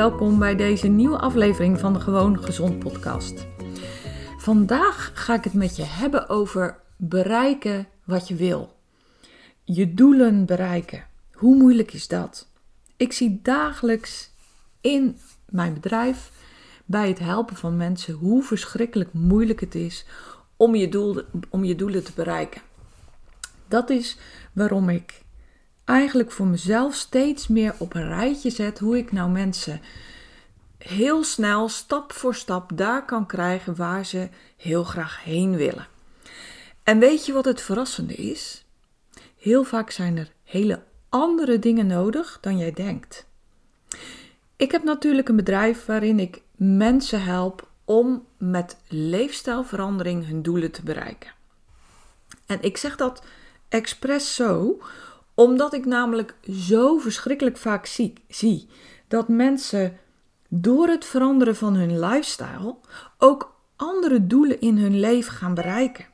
Welkom bij deze nieuwe aflevering van de Gewoon Gezond podcast. Vandaag ga ik het met je hebben over bereiken wat je wil. Je doelen bereiken. Hoe moeilijk is dat? Ik zie dagelijks in mijn bedrijf bij het helpen van mensen hoe verschrikkelijk moeilijk het is om je, doel, om je doelen te bereiken. Dat is waarom ik eigenlijk voor mezelf steeds meer op een rijtje zet hoe ik nou mensen heel snel, stap voor stap, daar kan krijgen waar ze heel graag heen willen. En weet je wat het verrassende is? Heel vaak zijn er hele andere dingen nodig dan jij denkt. Ik heb natuurlijk een bedrijf waarin ik mensen help om met leefstijlverandering hun doelen te bereiken. En ik zeg dat expres zo, omdat ik namelijk zo verschrikkelijk vaak zie, dat mensen door het veranderen van hun lifestyle ook andere doelen in hun leven gaan bereiken.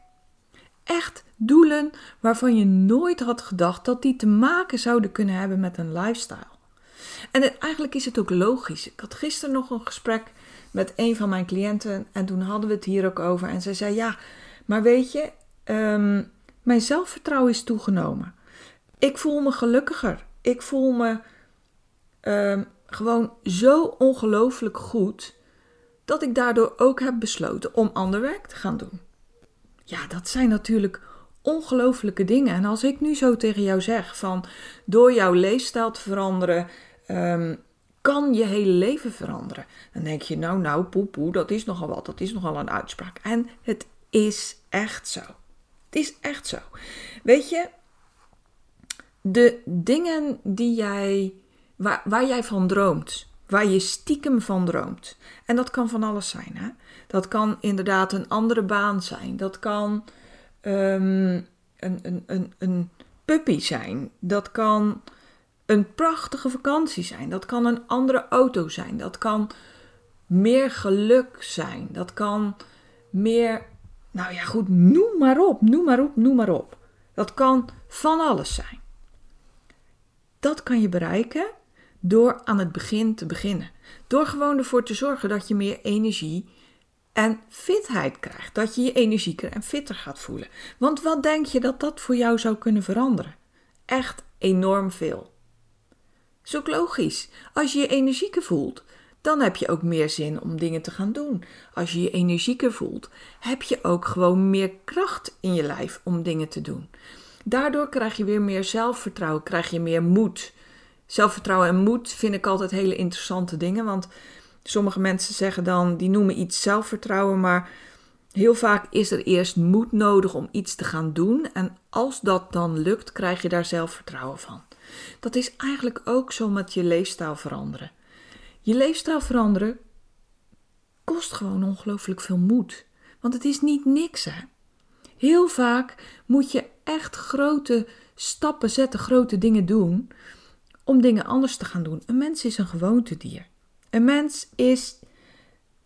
Echt doelen waarvan je nooit had gedacht dat die te maken zouden kunnen hebben met een lifestyle. En eigenlijk is het ook logisch. Ik had gisteren nog een gesprek met een van mijn cliënten en toen hadden we het hier ook over. En zij zei: Ja, maar weet je, ehm, mijn zelfvertrouwen is toegenomen. Ik voel me gelukkiger. Ik voel me um, gewoon zo ongelooflijk goed dat ik daardoor ook heb besloten om ander werk te gaan doen. Ja, dat zijn natuurlijk ongelooflijke dingen. En als ik nu zo tegen jou zeg van door jouw leefstijl te veranderen, um, kan je hele leven veranderen. Dan denk je, nou, nou, poe, dat is nogal wat. Dat is nogal een uitspraak. En het is echt zo. Het is echt zo. Weet je, de dingen die jij, waar, waar jij van droomt, waar je stiekem van droomt. En dat kan van alles zijn. Hè? Dat kan inderdaad een andere baan zijn. Dat kan um, een, een, een, een puppy zijn. Dat kan een prachtige vakantie zijn. Dat kan een andere auto zijn. Dat kan meer geluk zijn. Dat kan meer. Nou ja, goed, noem maar op, noem maar op, noem maar op. Dat kan van alles zijn. Dat kan je bereiken door aan het begin te beginnen. Door gewoon ervoor te zorgen dat je meer energie en fitheid krijgt. Dat je je energieker en fitter gaat voelen. Want wat denk je dat dat voor jou zou kunnen veranderen? Echt enorm veel. Ook logisch. Als je je energieker voelt, dan heb je ook meer zin om dingen te gaan doen. Als je je energieker voelt, heb je ook gewoon meer kracht in je lijf om dingen te doen. Daardoor krijg je weer meer zelfvertrouwen, krijg je meer moed. Zelfvertrouwen en moed vind ik altijd hele interessante dingen, want sommige mensen zeggen dan, die noemen iets zelfvertrouwen, maar heel vaak is er eerst moed nodig om iets te gaan doen en als dat dan lukt, krijg je daar zelfvertrouwen van. Dat is eigenlijk ook zo met je leefstijl veranderen. Je leefstijl veranderen kost gewoon ongelooflijk veel moed. Want het is niet niks, hè? Heel vaak moet je echt grote stappen zetten, grote dingen doen, om dingen anders te gaan doen. Een mens is een gewoontedier. Een mens is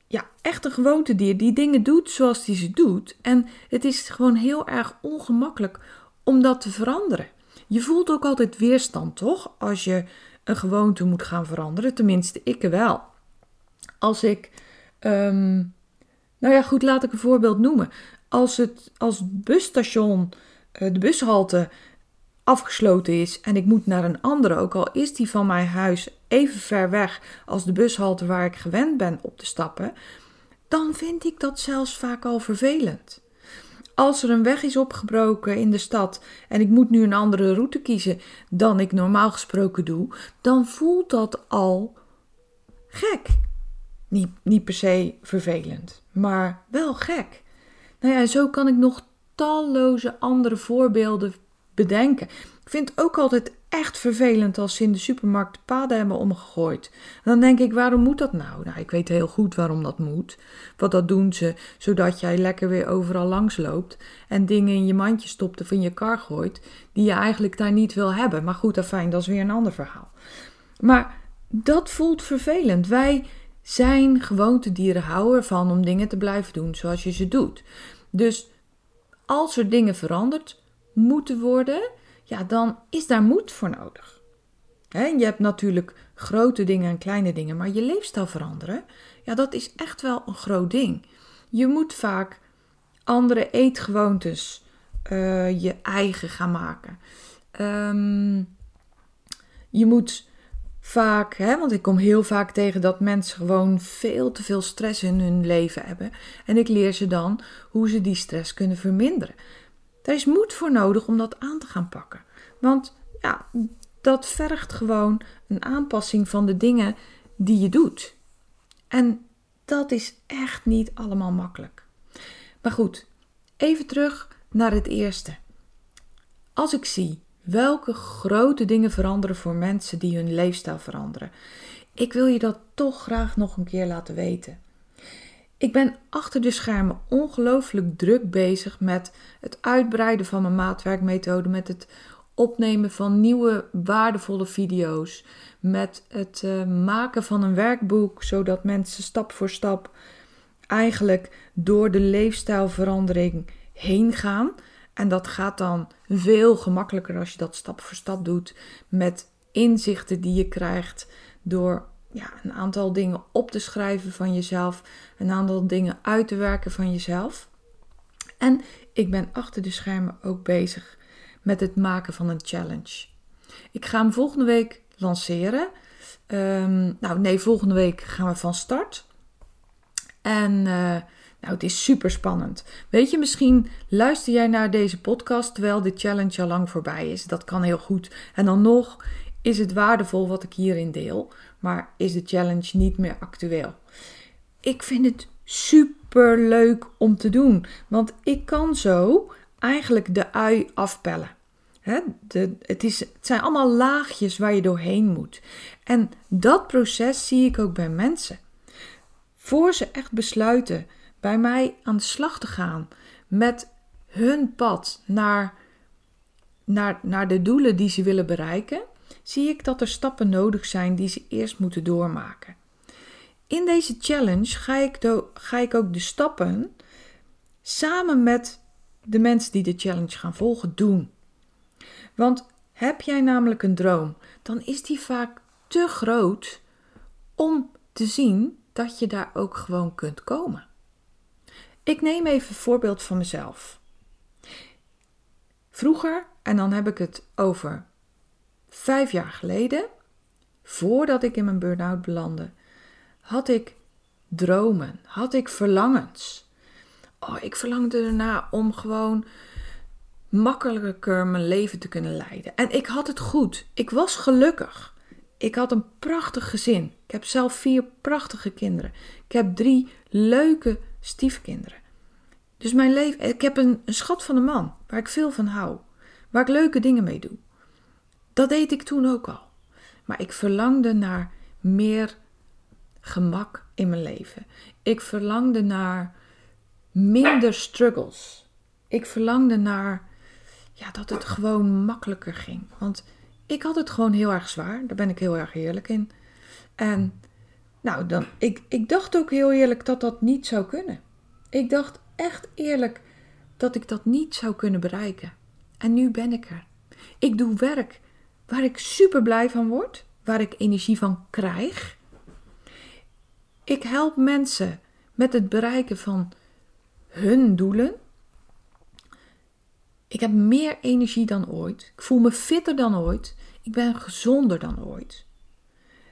ja, echt een gewoontedier die dingen doet zoals hij ze doet. En het is gewoon heel erg ongemakkelijk om dat te veranderen. Je voelt ook altijd weerstand, toch? Als je een gewoonte moet gaan veranderen. Tenminste, ik wel. Als ik. Um, nou ja, goed, laat ik een voorbeeld noemen. Als het als busstation, eh, de bushalte, afgesloten is en ik moet naar een andere, ook al is die van mijn huis even ver weg als de bushalte waar ik gewend ben op te stappen, dan vind ik dat zelfs vaak al vervelend. Als er een weg is opgebroken in de stad en ik moet nu een andere route kiezen dan ik normaal gesproken doe, dan voelt dat al gek. Niet, niet per se vervelend, maar wel gek. Nou ja, zo kan ik nog talloze andere voorbeelden bedenken. Ik vind het ook altijd echt vervelend als ze in de supermarkt paden hebben omgegooid. Dan denk ik, waarom moet dat nou? Nou, ik weet heel goed waarom dat moet. Want dat doen ze zodat jij lekker weer overal langs loopt en dingen in je mandje stopt of in je kar gooit die je eigenlijk daar niet wil hebben. Maar goed, fijn, dat is weer een ander verhaal. Maar dat voelt vervelend. Wij zijn gewoontedieren, houden ervan om dingen te blijven doen zoals je ze doet. Dus als er dingen veranderd moeten worden, ja, dan is daar moed voor nodig. je hebt natuurlijk grote dingen en kleine dingen, maar je leefstijl veranderen, ja, dat is echt wel een groot ding. Je moet vaak andere eetgewoontes uh, je eigen gaan maken. Um, je moet vaak, hè, want ik kom heel vaak tegen dat mensen gewoon veel te veel stress in hun leven hebben. En ik leer ze dan hoe ze die stress kunnen verminderen. Daar is moed voor nodig om dat aan te gaan pakken. Want ja, dat vergt gewoon een aanpassing van de dingen die je doet. En dat is echt niet allemaal makkelijk. Maar goed, even terug naar het eerste. Als ik zie welke grote dingen veranderen voor mensen die hun leefstijl veranderen, ik wil je dat toch graag nog een keer laten weten. Ik ben achter de schermen ongelooflijk druk bezig met het uitbreiden van mijn maatwerkmethode, met het opnemen van nieuwe waardevolle video's, met het uh, maken van een werkboek, zodat mensen stap voor stap eigenlijk door de leefstijlverandering heen gaan. En dat gaat dan veel gemakkelijker als je dat stap voor stap doet met inzichten die je krijgt door ja, een aantal dingen op te schrijven van jezelf, een aantal dingen uit te werken van jezelf. En ik ben achter de schermen ook bezig met het maken van een challenge. Ik ga hem volgende week lanceren. Um, nou, nee, volgende week gaan we van start. En uh, nou, het is super spannend. Weet je, misschien luister jij naar deze podcast terwijl de challenge al lang voorbij is. Dat kan heel goed. En dan nog is het waardevol wat ik hierin deel, maar is de challenge niet meer actueel. Ik vind het super leuk om te doen, want ik kan zo eigenlijk de ui afpellen. de, het, is, het zijn allemaal laagjes waar je doorheen moet. En dat proces zie ik ook bij mensen. Voor ze echt besluiten bij mij aan de slag te gaan met hun pad naar, naar, naar de doelen die ze willen bereiken, zie ik dat er stappen nodig zijn die ze eerst moeten doormaken. In deze challenge ga ik, ga ik ook de stappen samen met de mensen die de challenge gaan volgen doen. Want heb jij namelijk een droom, dan is die vaak te groot om te zien dat je daar ook gewoon kunt komen. Ik neem even een voorbeeld van mezelf. Vroeger, en dan heb ik het over vijf jaar geleden, voordat ik in mijn burn-out belandde, had ik dromen, had ik verlangens. Oh, ik verlangde erna om gewoon makkelijker mijn leven te kunnen leiden. En ik had het goed. Ik was gelukkig. Ik had een prachtig gezin. Ik heb zelf vier prachtige kinderen. Ik heb drie leuke stiefkinderen. Dus mijn leven, ik heb een, schat van een man waar ik veel van hou, waar ik leuke dingen mee doe. Dat deed ik toen ook al. Maar ik verlangde naar meer gemak in mijn leven. Ik verlangde naar minder struggles. Ik verlangde naar ja, dat het gewoon makkelijker ging. Want ik had het gewoon heel erg zwaar. Daar ben ik heel erg eerlijk in. En nou, dan, ik, ik dacht ook heel eerlijk dat dat niet zou kunnen. Ik dacht echt eerlijk dat ik dat niet zou kunnen bereiken. En nu ben ik er. Ik doe werk waar ik super blij van word, waar ik energie van krijg. Ik help mensen met het bereiken van hun doelen. Ik heb meer energie dan ooit. Ik voel me fitter dan ooit. Ik ben gezonder dan ooit.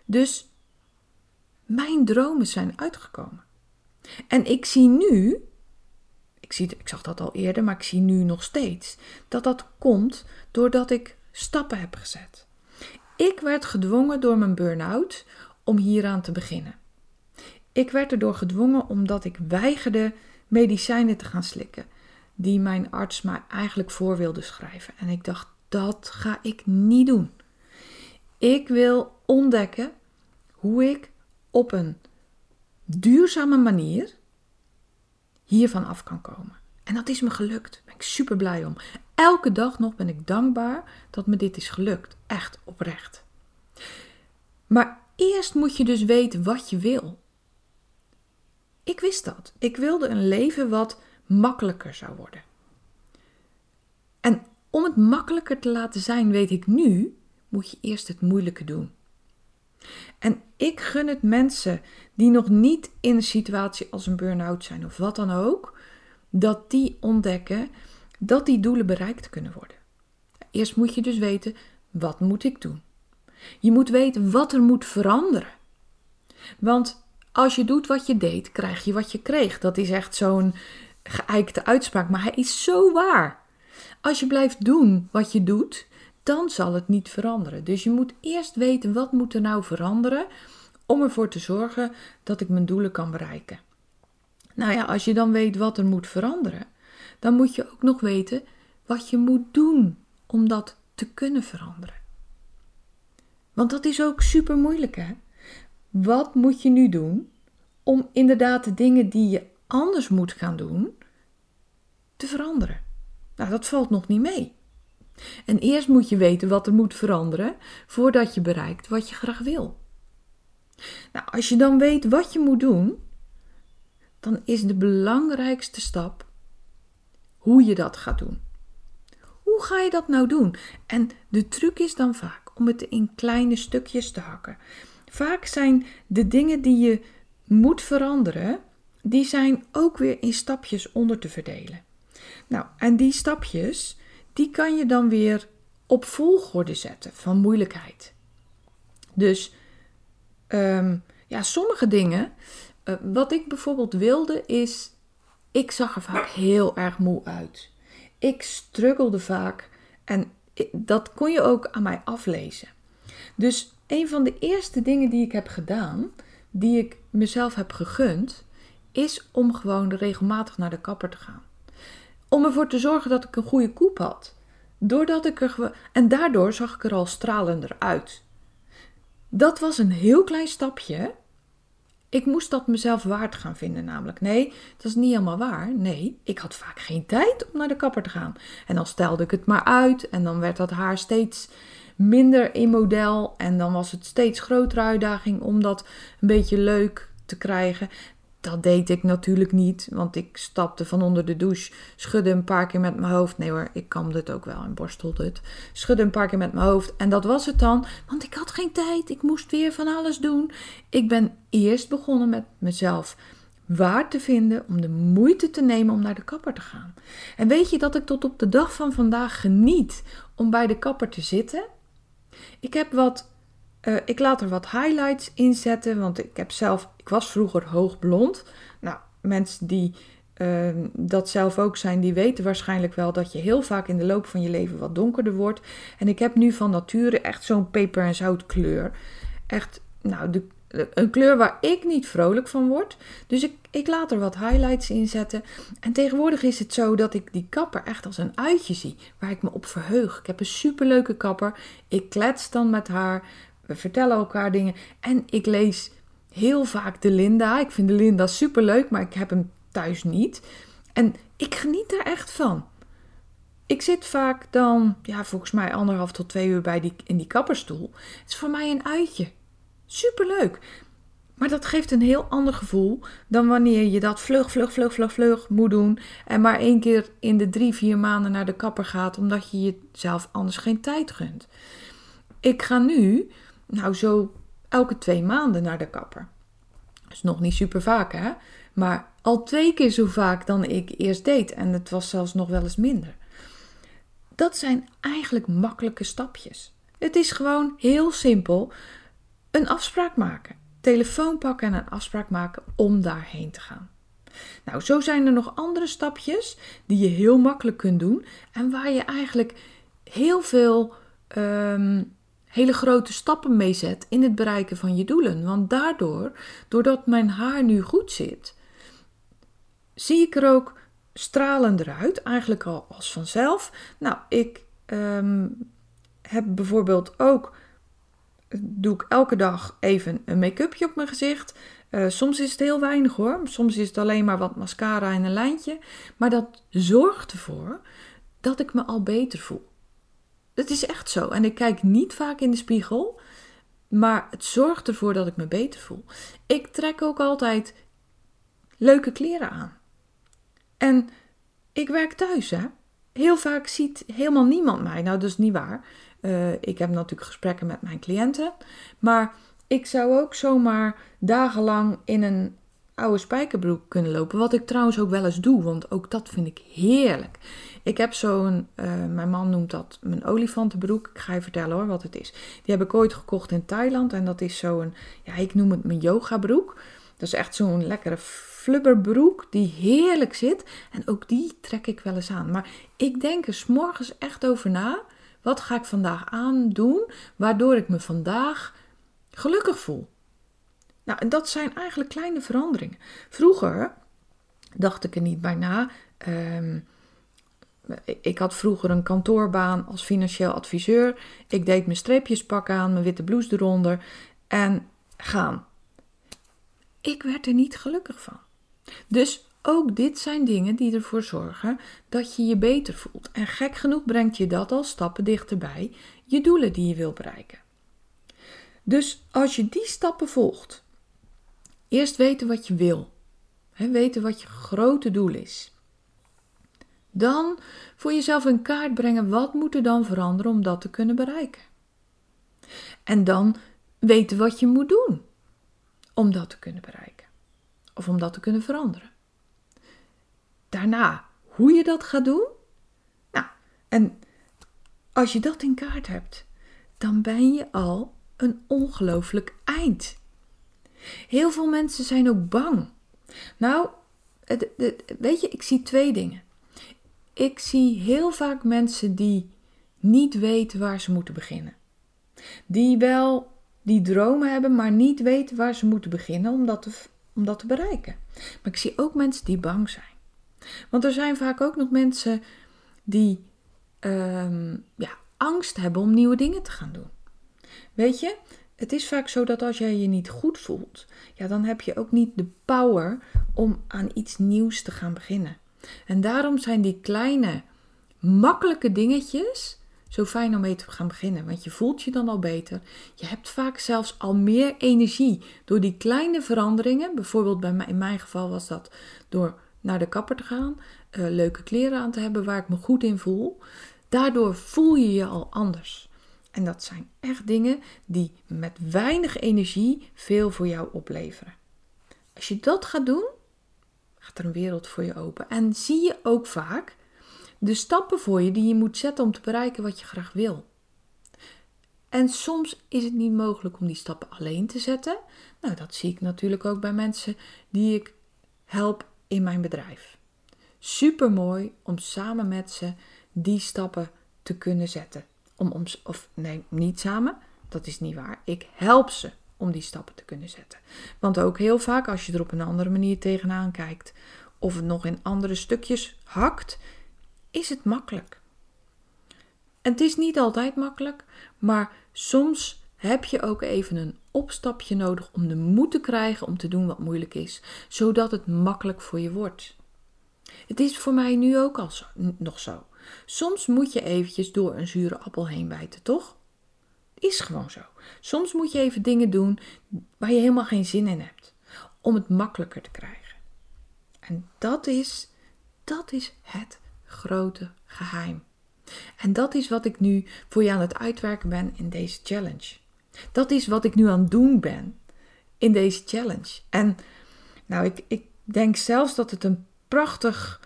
Dus mijn dromen zijn uitgekomen. En ik zie nu, ik, zie, ik zag dat al eerder, maar ik zie nu nog steeds, dat dat komt doordat ik stappen heb gezet. Ik werd gedwongen door mijn burn-out om hieraan te beginnen. Ik werd erdoor gedwongen omdat ik weigerde medicijnen te gaan slikken die mijn arts mij eigenlijk voor wilde schrijven. En ik dacht, dat ga ik niet doen. Ik wil ontdekken hoe ik op een duurzame manier hiervan af kan komen. En dat is me gelukt. Daar ben ik super blij om. Elke dag nog ben ik dankbaar dat me dit is gelukt. Echt oprecht. Maar eerst moet je dus weten wat je wil. Ik wist dat. Ik wilde een leven wat makkelijker zou worden. En om het makkelijker te laten zijn, weet ik nu, moet je eerst het moeilijke doen. En ik gun het mensen die nog niet in een situatie als een burn-out zijn of wat dan ook, dat die ontdekken dat die doelen bereikt kunnen worden. Eerst moet je dus weten, wat moet ik doen? Je moet weten wat er moet veranderen. Want als je doet wat je deed, krijg je wat je kreeg. Dat is echt zo'n geëikte uitspraak, maar hij is zo waar. Als je blijft doen wat je doet, dan zal het niet veranderen. Dus je moet eerst weten wat moet er nou veranderen om ervoor te zorgen dat ik mijn doelen kan bereiken. Nou ja, als je dan weet wat er moet veranderen, dan moet je ook nog weten wat je moet doen om dat te kunnen veranderen. Want dat is ook super moeilijk, hè? Wat moet je nu doen om inderdaad de dingen die je anders moet gaan doen te veranderen? Nou, dat valt nog niet mee. En eerst moet je weten wat er moet veranderen voordat je bereikt wat je graag wil. Nou, als je dan weet wat je moet doen, dan is de belangrijkste stap hoe je dat gaat doen. Hoe ga je dat nou doen? En de truc is dan vaak om het in kleine stukjes te hakken. Vaak zijn de dingen die je moet veranderen, die zijn ook weer in stapjes onder te verdelen. Nou, en die stapjes, die kan je dan weer op volgorde zetten van moeilijkheid. Dus ehm, ja, sommige dingen, uh, wat ik bijvoorbeeld wilde, is, ik zag er vaak heel erg moe uit. Ik struggelde vaak en dat kon je ook aan mij aflezen. Dus een van de eerste dingen die ik heb gedaan, die ik mezelf heb gegund, is om gewoon regelmatig naar de kapper te gaan. Om ervoor te zorgen dat ik een goede koep had. Doordat ik er, en daardoor zag ik er al stralender uit. Dat was een heel klein stapje. Ik moest dat mezelf waard gaan vinden, namelijk. Nee, dat is niet helemaal waar. Nee, ik had vaak geen tijd om naar de kapper te gaan. En dan stelde ik het maar uit en dan werd dat haar steeds minder in model. En dan was het steeds grotere uitdaging om dat een beetje leuk te krijgen. Dat deed ik natuurlijk niet, want ik stapte van onder de douche, schudde een paar keer met mijn hoofd. Nee hoor, ik kamde het ook wel en borstelde het. Schudde een paar keer met mijn hoofd en dat was het dan, want ik had geen tijd. Ik moest weer van alles doen. Ik ben eerst begonnen met mezelf waar te vinden om de moeite te nemen om naar de kapper te gaan. En weet je dat ik tot op de dag van vandaag geniet om bij de kapper te zitten? Ik heb wat uh, ik laat er wat highlights in zetten, want ik heb zelf, ik was vroeger hoogblond. Nou, mensen die uh, dat zelf ook zijn, die weten waarschijnlijk wel dat je heel vaak in de loop van je leven wat donkerder wordt. En ik heb nu van nature echt zo'n peper- en zoutkleur. Echt, nou, de, een kleur waar ik niet vrolijk van word. Dus ik, ik laat er wat highlights in zetten. En tegenwoordig is het zo dat ik die kapper echt als een uitje zie, waar ik me op verheug. Ik heb een superleuke kapper. Ik klets dan met haar. We vertellen elkaar dingen. En ik lees heel vaak de Linda. Ik vind de Linda superleuk, maar ik heb hem thuis niet. En ik geniet daar echt van. Ik zit vaak dan, ja, volgens mij anderhalf tot twee uur bij die, in die kapperstoel. Het is voor mij een uitje. Superleuk. Maar dat geeft een heel ander gevoel dan wanneer je dat vlug, vlug, vlug, vlug, vlug moet doen. En maar één keer in de drie, vier maanden naar de kapper gaat, omdat je jezelf anders geen tijd gunt. Ik ga nu nou zo elke twee maanden naar de kapper. Is nog niet super vaak, hè? Maar al twee keer zo vaak dan ik eerst deed. En het was zelfs nog wel eens minder. dat zijn eigenlijk makkelijke stapjes. Het is gewoon heel simpel een afspraak maken. Telefoon pakken en een afspraak maken om daarheen te gaan. Nou, zo zijn er nog andere stapjes die je heel makkelijk kunt doen en waar je eigenlijk heel veel ehm, hele grote stappen mee zet in het bereiken van je doelen. Want daardoor, doordat mijn haar nu goed zit, zie ik er ook stralender uit, eigenlijk al als vanzelf. Nou, ik ehm, heb bijvoorbeeld ook, doe ik elke dag even een make-upje op mijn gezicht. Uh, soms is het heel weinig hoor, soms is het alleen maar wat mascara en een lijntje. Maar dat zorgt ervoor dat ik me al beter voel. Het is echt zo. En ik kijk niet vaak in de spiegel, maar het zorgt ervoor dat ik me beter voel. Ik trek ook altijd leuke kleren aan. En ik werk thuis, hè. Heel vaak ziet helemaal niemand mij. Nou, dat is niet waar. Uh, ik heb natuurlijk gesprekken met mijn cliënten. Maar ik zou ook zomaar dagenlang in een oude spijkerbroek kunnen lopen. Wat ik trouwens ook wel eens doe, want ook dat vind ik heerlijk. Ik heb zo'n, uh, mijn man noemt dat mijn olifantenbroek. Ik ga je vertellen hoor wat het is. Die heb ik ooit gekocht in Thailand en dat is zo'n, ja ik noem het mijn yogabroek. Dat is echt zo'n lekkere flubberbroek die heerlijk zit. En ook die trek ik wel eens aan. Maar ik denk er s'morgens echt over na. Wat ga ik vandaag aandoen waardoor ik me vandaag gelukkig voel? Nou, en dat zijn eigenlijk kleine veranderingen. Vroeger dacht ik er niet bij na. Um, ik had vroeger een kantoorbaan als financieel adviseur. Ik deed mijn streepjespak aan, mijn witte blouse eronder en gaan. Ik werd er niet gelukkig van. Dus ook dit zijn dingen die ervoor zorgen dat je je beter voelt. En gek genoeg brengt je dat al stappen dichterbij je doelen die je wil bereiken. Dus als je die stappen volgt, eerst weten wat je wil, weten wat je grote doel is. Dan voor jezelf in kaart brengen wat moet er dan veranderen om dat te kunnen bereiken. En dan weten wat je moet doen om dat te kunnen bereiken. Of om dat te kunnen veranderen. Daarna, hoe je dat gaat doen. Nou, en als je dat in kaart hebt, dan ben je al een ongelooflijk eind. Heel veel mensen zijn ook bang. Nou, weet je, ik zie twee dingen. Ik zie heel vaak mensen die niet weten waar ze moeten beginnen. Die wel die dromen hebben, maar niet weten waar ze moeten beginnen om dat te, om dat te bereiken. Maar ik zie ook mensen die bang zijn. Want er zijn vaak ook nog mensen die ehm, ja, angst hebben om nieuwe dingen te gaan doen. Weet je, het is vaak zo dat als jij je niet goed voelt, ja, dan heb je ook niet de power om aan iets nieuws te gaan beginnen. En daarom zijn die kleine, makkelijke dingetjes zo fijn om mee te gaan beginnen. Want je voelt je dan al beter. Je hebt vaak zelfs al meer energie door die kleine veranderingen. Bijvoorbeeld bij mij, in mijn geval was dat door naar de kapper te gaan, uh, leuke kleren aan te hebben waar ik me goed in voel. Daardoor voel je je al anders. En dat zijn echt dingen die met weinig energie veel voor jou opleveren. Als je dat gaat doen, gaat er een wereld voor je open. En zie je ook vaak de stappen voor je die je moet zetten om te bereiken wat je graag wil. En soms is het niet mogelijk om die stappen alleen te zetten. Nou, dat zie ik natuurlijk ook bij mensen die ik help in mijn bedrijf. Super mooi om samen met ze die stappen te kunnen zetten. Om, om, of nee, niet samen, dat is niet waar. Ik help ze om die stappen te kunnen zetten. Want ook heel vaak als je er op een andere manier tegenaan kijkt, of het nog in andere stukjes hakt, is het makkelijk. En het is niet altijd makkelijk, maar soms heb je ook even een opstapje nodig om de moed te krijgen om te doen wat moeilijk is, zodat het makkelijk voor je wordt. Het is voor mij nu ook al zo, nog zo. Soms moet je eventjes door een zure appel heen bijten, toch? Is gewoon zo. Soms moet je even dingen doen waar je helemaal geen zin in hebt, om het makkelijker te krijgen. En dat is, dat is het grote geheim. En dat is wat ik nu voor je aan het uitwerken ben in deze challenge. Dat is wat ik nu aan het doen ben in deze challenge. En nou, ik, ik denk zelfs dat het een prachtig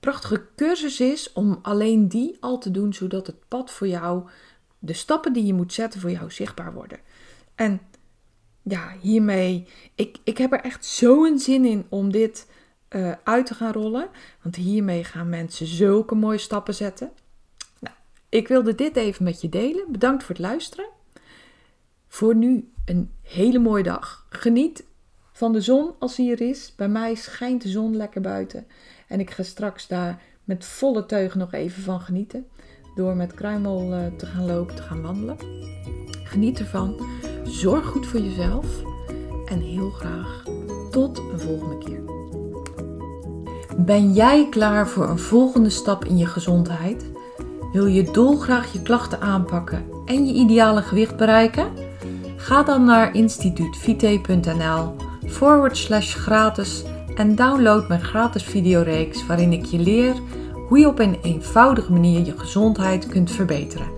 prachtige cursus is om alleen die al te doen, zodat het pad voor jou, de stappen die je moet zetten voor jou zichtbaar worden. En ja, hiermee, ik, ik heb er echt zo'n zin in om dit uh, uit te gaan rollen. Want hiermee gaan mensen zulke mooie stappen zetten. Nou, ik wilde dit even met je delen. Bedankt voor het luisteren. Voor nu een hele mooie dag. Geniet van de zon als die er is. Bij mij schijnt de zon lekker buiten. En ik ga straks daar met volle teugen nog even van genieten. Door met kruimel uh, te gaan lopen, te gaan wandelen. Geniet ervan. Zorg goed voor jezelf. En heel graag tot een volgende keer. Ben jij klaar voor een volgende stap in je gezondheid? Wil je dolgraag je klachten aanpakken en je ideale gewicht bereiken? Ga dan naar instituutvite.nl forward slash gratis en download mijn gratis videoreeks waarin ik je leer hoe je op een eenvoudige manier je gezondheid kunt verbeteren.